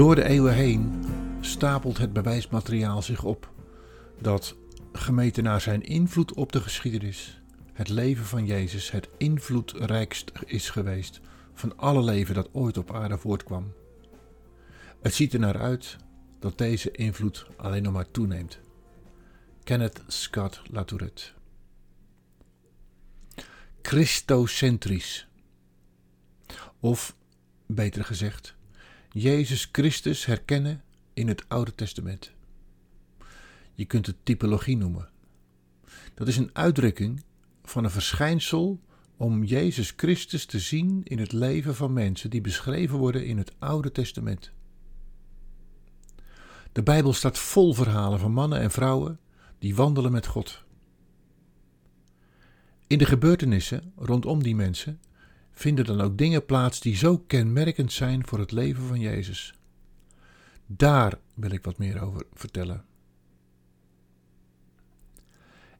Door de eeuwen heen stapelt het bewijsmateriaal zich op dat gemeten naar zijn invloed op de geschiedenis, het leven van Jezus het invloedrijkst is geweest van alle leven dat ooit op aarde voortkwam. Het ziet er naar uit dat deze invloed alleen nog maar toeneemt. Kenneth Scott Latourette. Christocentrisch. Of, beter gezegd, Jezus Christus herkennen in het Oude Testament. Je kunt het typologie noemen. Dat is een uitdrukking van een verschijnsel om Jezus Christus te zien in het leven van mensen die beschreven worden in het Oude Testament. De Bijbel staat vol verhalen van mannen en vrouwen die wandelen met God. In de gebeurtenissen rondom die mensen vinden dan ook dingen plaats die zo kenmerkend zijn voor het leven van Jezus. Daar wil ik wat meer over vertellen.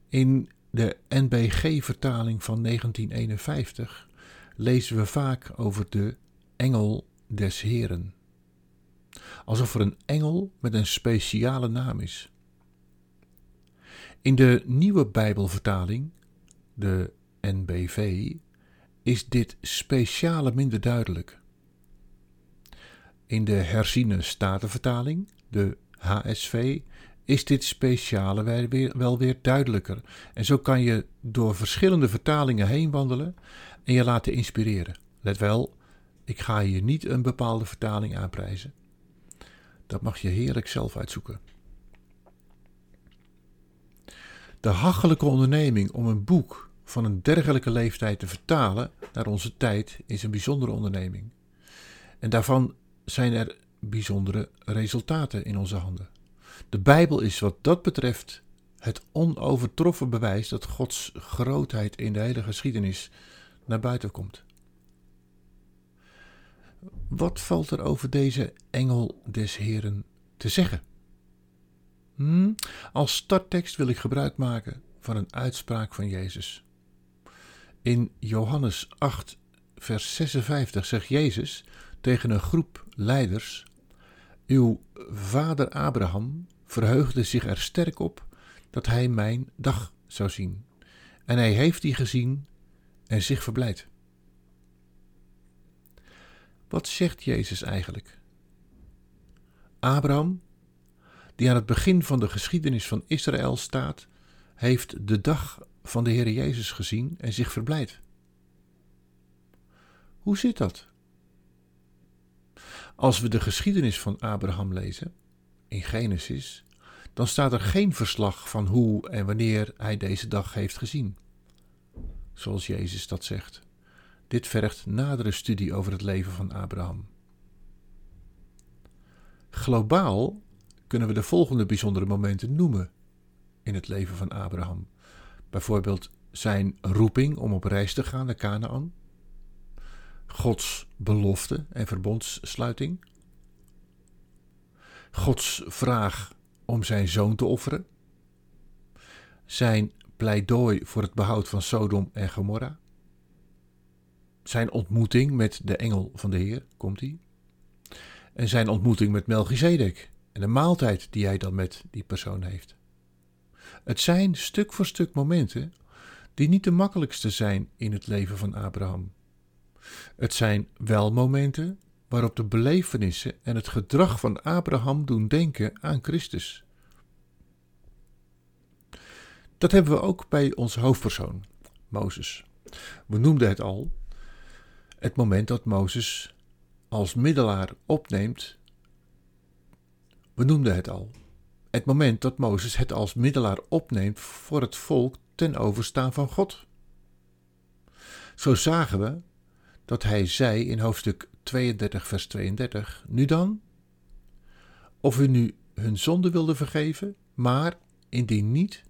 In de NBG-vertaling van 1951 lezen we vaak over de engel des Heren. Alsof er een engel met een speciale naam is. In de nieuwe Bijbelvertaling, de NBV, is dit speciale minder duidelijk. In de herziene statenvertaling, de HSV, is dit speciale wel weer, duidelijker. En zo kan je door verschillende vertalingen heen wandelen en je laten inspireren. Let wel, ik ga hier niet een bepaalde vertaling aanprijzen. Dat mag je heerlijk zelf uitzoeken. De hachelijke onderneming om een boek van een dergelijke leeftijd te vertalen naar onze tijd is een bijzondere onderneming. En daarvan zijn er bijzondere resultaten in onze handen. De Bijbel is wat dat betreft het onovertroffen bewijs dat Gods grootheid in de hele geschiedenis naar buiten komt. Wat valt er over deze engel des Heren te zeggen? Hm? Als starttekst wil ik gebruik maken van een uitspraak van Jezus. In Johannes 8, vers 56 zegt Jezus tegen een groep leiders: Uw vader Abraham verheugde zich er sterk op dat hij mijn dag zou zien. En hij heeft die gezien en zich verblijd. Wat zegt Jezus eigenlijk? Abraham, die aan het begin van de geschiedenis van Israël staat, heeft de dag van de Heer Jezus gezien en zich verblijd. Hoe zit dat? Als we de geschiedenis van Abraham lezen, in Genesis, dan staat er geen verslag van hoe en wanneer hij deze dag heeft gezien. Zoals Jezus dat zegt. Dit vergt nadere studie over het leven van Abraham. Globaal kunnen we de volgende bijzondere momenten noemen in het leven van Abraham. Bijvoorbeeld zijn roeping om op reis te gaan naar Canaan, Gods belofte en verbondssluiting, Gods vraag om zijn zoon te offeren, zijn pleidooi voor het behoud van Sodom en Gomorra, zijn ontmoeting met de engel van de Heer, komt hij, en zijn ontmoeting met Melchizedek en de maaltijd die hij dan met die persoon heeft. Het zijn stuk voor stuk momenten die niet de makkelijkste zijn in het leven van Abraham. Het zijn wel momenten waarop de belevenissen en het gedrag van Abraham doen denken aan Christus. Dat hebben we ook bij onze hoofdpersoon, Mozes. We noemden het al, het moment dat Mozes als middelaar opneemt. We noemden het al, het moment dat Mozes het als middelaar opneemt voor het volk ten overstaan van God. Zo zagen we dat hij zei in hoofdstuk 32, vers 32: Nu dan, of u nu hun zonde wilde vergeven, maar indien niet,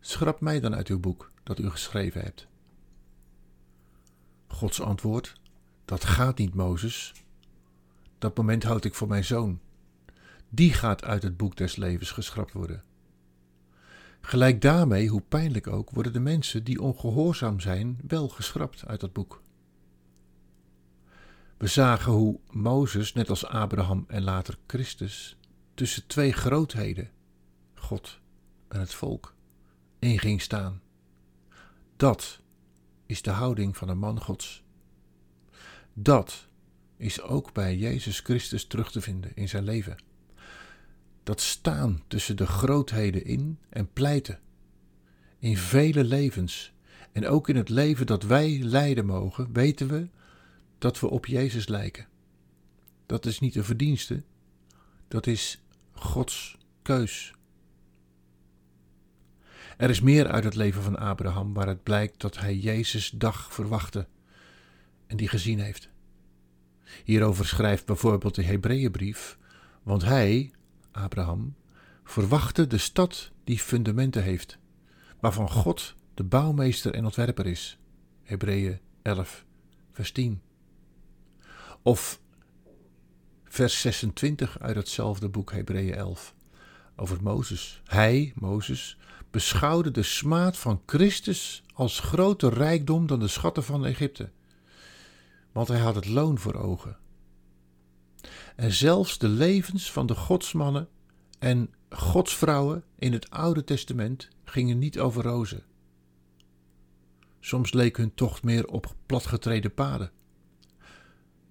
schrap mij dan uit uw boek dat u geschreven hebt. Gods antwoord: Dat gaat niet, Mozes. Dat moment houd ik voor mijn zoon die gaat uit het boek des levens geschrapt worden. Gelijk daarmee, hoe pijnlijk ook, worden de mensen die ongehoorzaam zijn wel geschrapt uit dat boek. We zagen hoe Mozes, net als Abraham en later Christus, tussen twee grootheden, God en het volk, in ging staan. Dat is de houding van een man Gods. Dat is ook bij Jezus Christus terug te vinden in zijn leven. Dat staan tussen de grootheden in en pleiten. In vele levens en ook in het leven dat wij leiden mogen, weten we dat we op Jezus lijken. Dat is niet een verdienste, dat is Gods keus. Er is meer uit het leven van Abraham waar het blijkt dat hij Jezus dag verwachtte en die gezien heeft. Hierover schrijft bijvoorbeeld de Hebreeënbrief, want hij, Abraham, verwachtte de stad die fundamenten heeft, waarvan God de bouwmeester en ontwerper is. Hebreeën 11, vers 10. Of vers 26 uit hetzelfde boek Hebreeën 11 over Mozes. Hij, Mozes, beschouwde de smaad van Christus als groter rijkdom dan de schatten van Egypte, want hij had het loon voor ogen. En zelfs de levens van de godsmannen en godsvrouwen in het Oude Testament gingen niet over rozen. Soms leek hun tocht meer op platgetreden paden.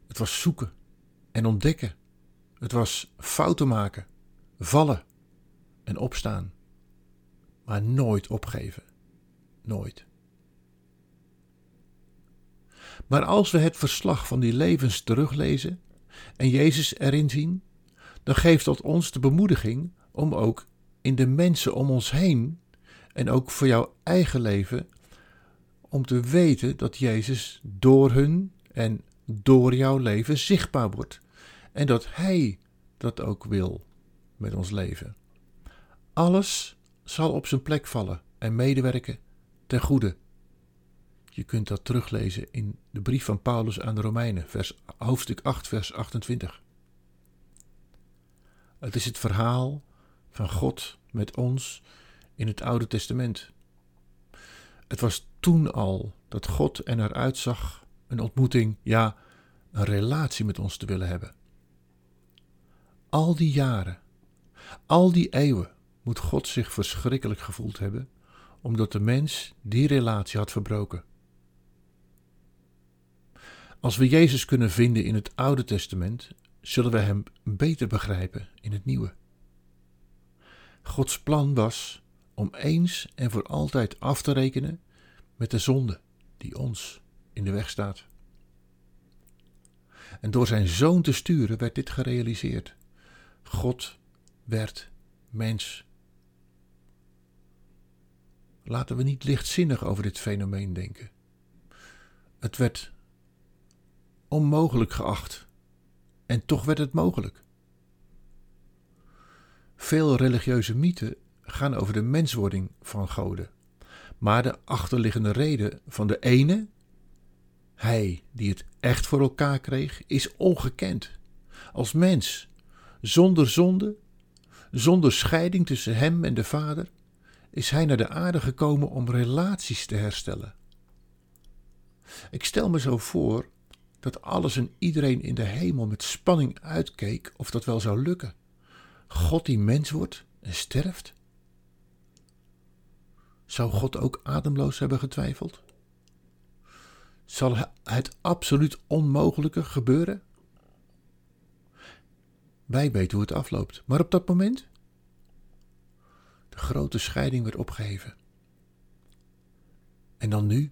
Het was zoeken en ontdekken. Het was fouten maken, vallen en opstaan. Maar nooit opgeven. Nooit. Maar als we het verslag van die levens teruglezen en Jezus erin zien, dan geeft dat ons de bemoediging om ook in de mensen om ons heen en ook voor jouw eigen leven, om te weten dat Jezus door hun en door jouw leven zichtbaar wordt. En dat Hij dat ook wil met ons leven. Alles zal op zijn plek vallen en medewerken ten goede. Je kunt dat teruglezen in de brief van Paulus aan de Romeinen, vers, hoofdstuk 8, vers 28. Het is het verhaal van God met ons in het Oude Testament. Het was toen al dat God er naar uitzag een ontmoeting, ja, een relatie met ons te willen hebben. Al die jaren, al die eeuwen moet God zich verschrikkelijk gevoeld hebben, omdat de mens die relatie had verbroken. Als we Jezus kunnen vinden in het Oude Testament, zullen we Hem beter begrijpen in het Nieuwe. Gods plan was om eens en voor altijd af te rekenen met de zonde die ons in de weg staat. En door zijn zoon te sturen werd dit gerealiseerd. God werd mens. Laten we niet lichtzinnig over dit fenomeen denken. Het werd onmogelijk geacht en toch werd het mogelijk. Veel religieuze mythen gaan over de menswording van goden, maar de achterliggende reden van de ene, hij die het echt voor elkaar kreeg, is ongekend. Als mens, zonder zonde, zonder scheiding tussen hem en de Vader, is hij naar de aarde gekomen om relaties te herstellen. Ik stel me zo voor dat alles en iedereen in de hemel met spanning uitkeek of dat wel zou lukken. God die mens wordt en sterft? Zou God ook ademloos hebben getwijfeld? Zal het absoluut onmogelijke gebeuren? Wij weten hoe het afloopt, maar op dat moment? De grote scheiding werd opgeheven. En dan nu?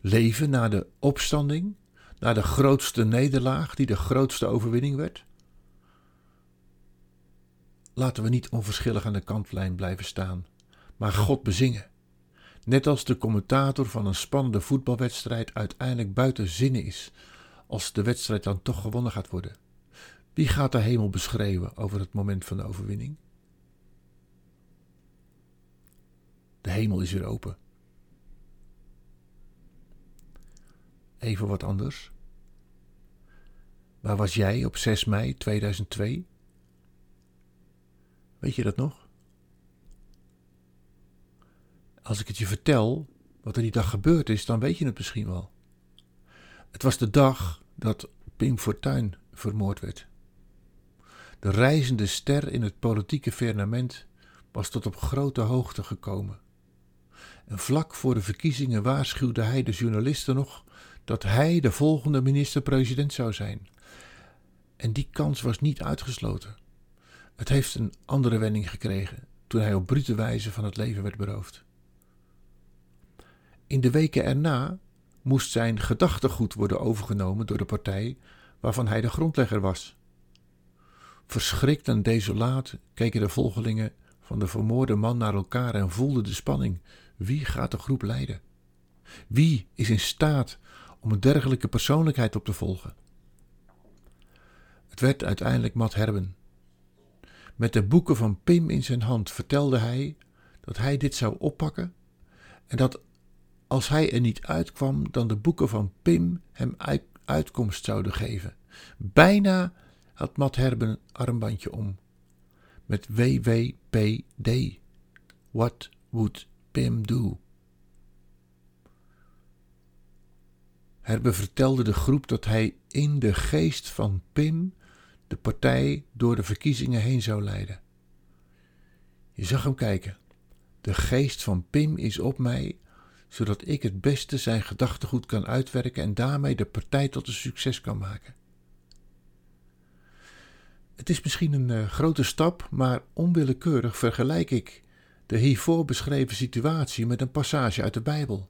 Leven na de opstanding, na de grootste nederlaag die de grootste overwinning werd? Laten we niet onverschillig aan de kantlijn blijven staan, maar God bezingen. Net als de commentator van een spannende voetbalwedstrijd uiteindelijk buiten zinnen is, als de wedstrijd dan toch gewonnen gaat worden. Wie gaat de hemel beschreeuwen over het moment van de overwinning? De hemel is weer open. Even wat anders. Waar was jij op 6 mei 2002? Weet je dat nog? Als ik het je vertel, wat er die dag gebeurd is, dan weet je het misschien wel. Het was de dag dat Pim Fortuyn vermoord werd. De reizende ster in het politieke firmament was tot op grote hoogte gekomen. En vlak voor de verkiezingen waarschuwde hij de journalisten nog dat hij de volgende minister-president zou zijn. En die kans was niet uitgesloten. Het heeft een andere wending gekregen toen hij op brute wijze van het leven werd beroofd. In de weken erna moest zijn gedachtegoed worden overgenomen door de partij waarvan hij de grondlegger was. Verschrikt en desolaat keken de volgelingen van de vermoorde man naar elkaar en voelden de spanning. Wie gaat de groep leiden? Wie is in staat om een dergelijke persoonlijkheid op te volgen? Het werd uiteindelijk Matt Herben. Met de boeken van Pim in zijn hand vertelde hij dat hij dit zou oppakken en dat als hij er niet uitkwam, dan de boeken van Pim hem uitkomst zouden geven. Bijna had Matt Herben een armbandje om. Met WWPD. What would Pim do? Herbe vertelde de groep dat hij in de geest van Pim de partij door de verkiezingen heen zou leiden. Je zag hem kijken. De geest van Pim is op mij, zodat ik het beste zijn gedachtegoed kan uitwerken en daarmee de partij tot een succes kan maken. Het is misschien een uh, grote stap, maar onwillekeurig vergelijk ik de hiervoor beschreven situatie met een passage uit de Bijbel.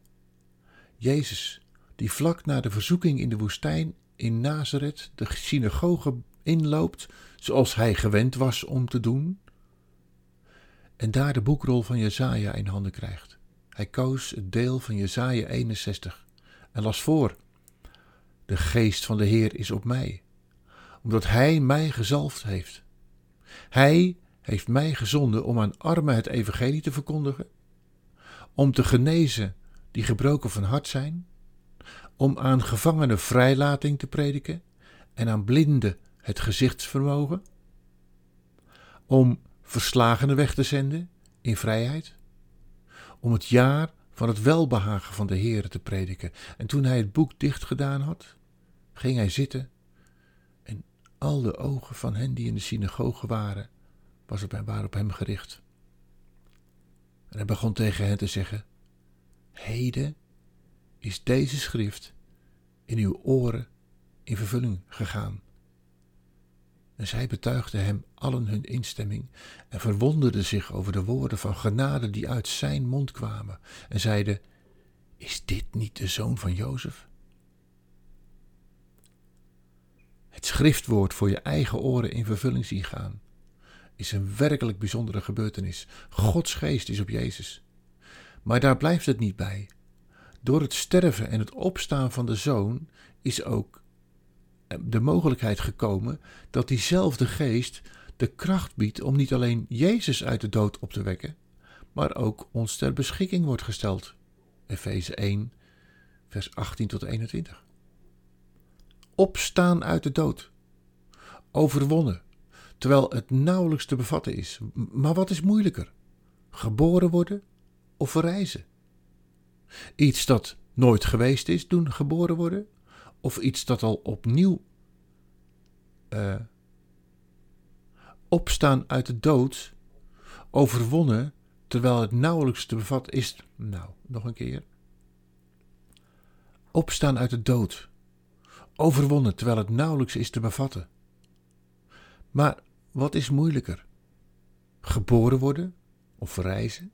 Jezus, die vlak na de verzoeking in de woestijn in Nazareth de synagoge inloopt zoals hij gewend was om te doen, en daar de boekrol van Jezaja in handen krijgt. Hij koos het deel van Jezaja 61 en las voor: De geest van de Heer is op mij omdat Hij mij gezalfd heeft. Hij heeft mij gezonden om aan armen het evangelie te verkondigen, om te genezen die gebroken van hart zijn, om aan gevangenen vrijlating te prediken en aan blinden het gezichtsvermogen, om verslagenen weg te zenden in vrijheid, om het jaar van het welbehagen van de Heer te prediken. En toen hij het boek dicht gedaan had, ging hij zitten al de ogen van hen die in de synagoge waren, was op, waren op hem gericht. En hij begon tegen hen te zeggen: Heden is deze schrift in uw oren in vervulling gegaan. En zij betuigden hem allen hun instemming en verwonderden zich over de woorden van genade die uit zijn mond kwamen en zeiden: Is dit niet de zoon van Jozef? het schriftwoord voor je eigen oren in vervulling zien gaan, is een werkelijk bijzondere gebeurtenis. Gods geest is op Jezus. Maar daar blijft het niet bij. Door het sterven en het opstaan van de zoon is ook eh, de mogelijkheid gekomen dat diezelfde geest de kracht biedt om niet alleen Jezus uit de dood op te wekken, maar ook ons ter beschikking wordt gesteld. Efeze 1, vers 18 tot 21 opstaan uit de dood. Overwonnen, terwijl het nauwelijks te bevatten is. Maar wat is moeilijker? Geboren worden of verrijzen? Iets dat nooit geweest is, doen geboren worden? Of iets dat al opnieuw uh, opstaan uit de dood, overwonnen, terwijl het nauwelijks te bevatten is. Nou, nog een keer. Opstaan uit de dood, overwonnen terwijl het nauwelijks is te bevatten. Maar wat is moeilijker? Geboren worden of verrijzen?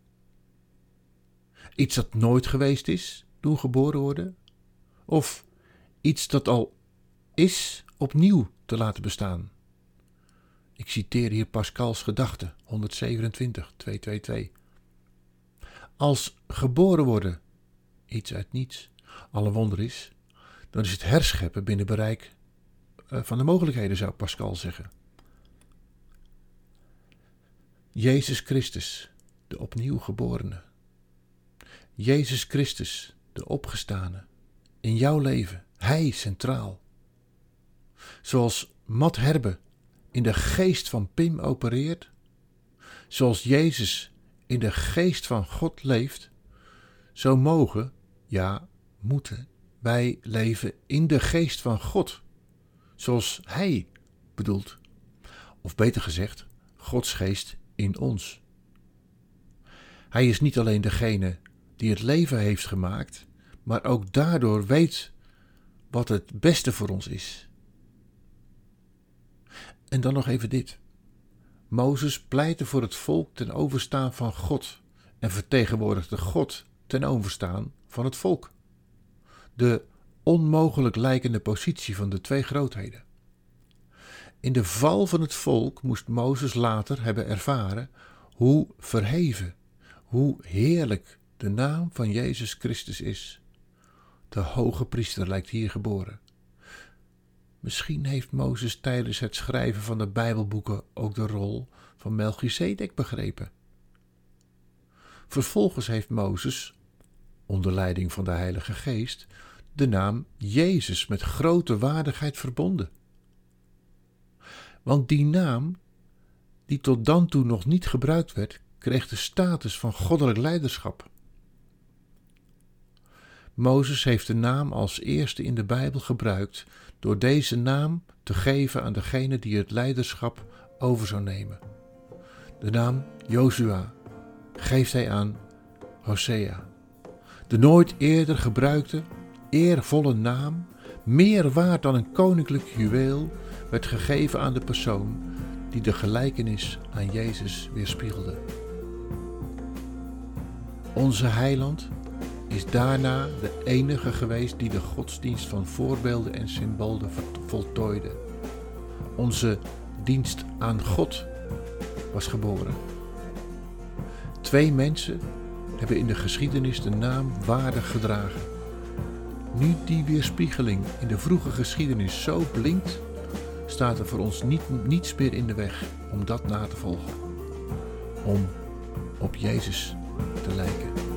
Iets dat nooit geweest is, doen geboren worden? Of iets dat al is, opnieuw te laten bestaan? Ik citeer hier Pascals gedachte, 127, 222. Als geboren worden iets uit niets, alle wonder is, dan is het herscheppen binnen bereik eh, van de mogelijkheden, zou Pascal zeggen. Jezus Christus, de opnieuw geborene. Jezus Christus, de opgestane. In jouw leven, Hij centraal. Zoals Matt Herbe in de geest van Pim opereert, zoals Jezus in de geest van God leeft, zo mogen, ja, moeten wij leven in de geest van God, zoals Hij bedoelt. Of beter gezegd, Gods geest in ons. Hij is niet alleen degene die het leven heeft gemaakt, maar ook daardoor weet wat het beste voor ons is. En dan nog even dit. Mozes pleitte voor het volk ten overstaan van God en vertegenwoordigde God ten overstaan van het volk. De onmogelijk lijkende positie van de twee grootheden. In de val van het volk moest Mozes later hebben ervaren hoe verheven, hoe heerlijk de naam van Jezus Christus is. De hoge priester lijkt hier geboren. Misschien heeft Mozes tijdens het schrijven van de Bijbelboeken ook de rol van Melchizedek begrepen. Vervolgens heeft Mozes, onder leiding van de Heilige Geest, de naam Jezus met grote waardigheid verbonden. Want die naam, die tot dan toe nog niet gebruikt werd, kreeg de status van goddelijk leiderschap. Mozes heeft de naam als eerste in de Bijbel gebruikt door deze naam te geven aan degene die het leiderschap over zou nemen. De naam Jozua geeft hij aan Hosea, de nooit eerder gebruikte, eervolle naam, meer waard dan een koninklijk juweel, werd gegeven aan de persoon die de gelijkenis aan Jezus weerspiegelde. Onze heiland is daarna de enige geweest die de godsdienst van voorbeelden en symbolen voltooide. Onze dienst aan God was geboren. Twee mensen hebben in de geschiedenis de naam waardig gedragen. Nu die weerspiegeling in de vroege geschiedenis zo blinkt, staat er voor ons niet, niets meer in de weg om dat na te volgen. Om op Jezus te lijken.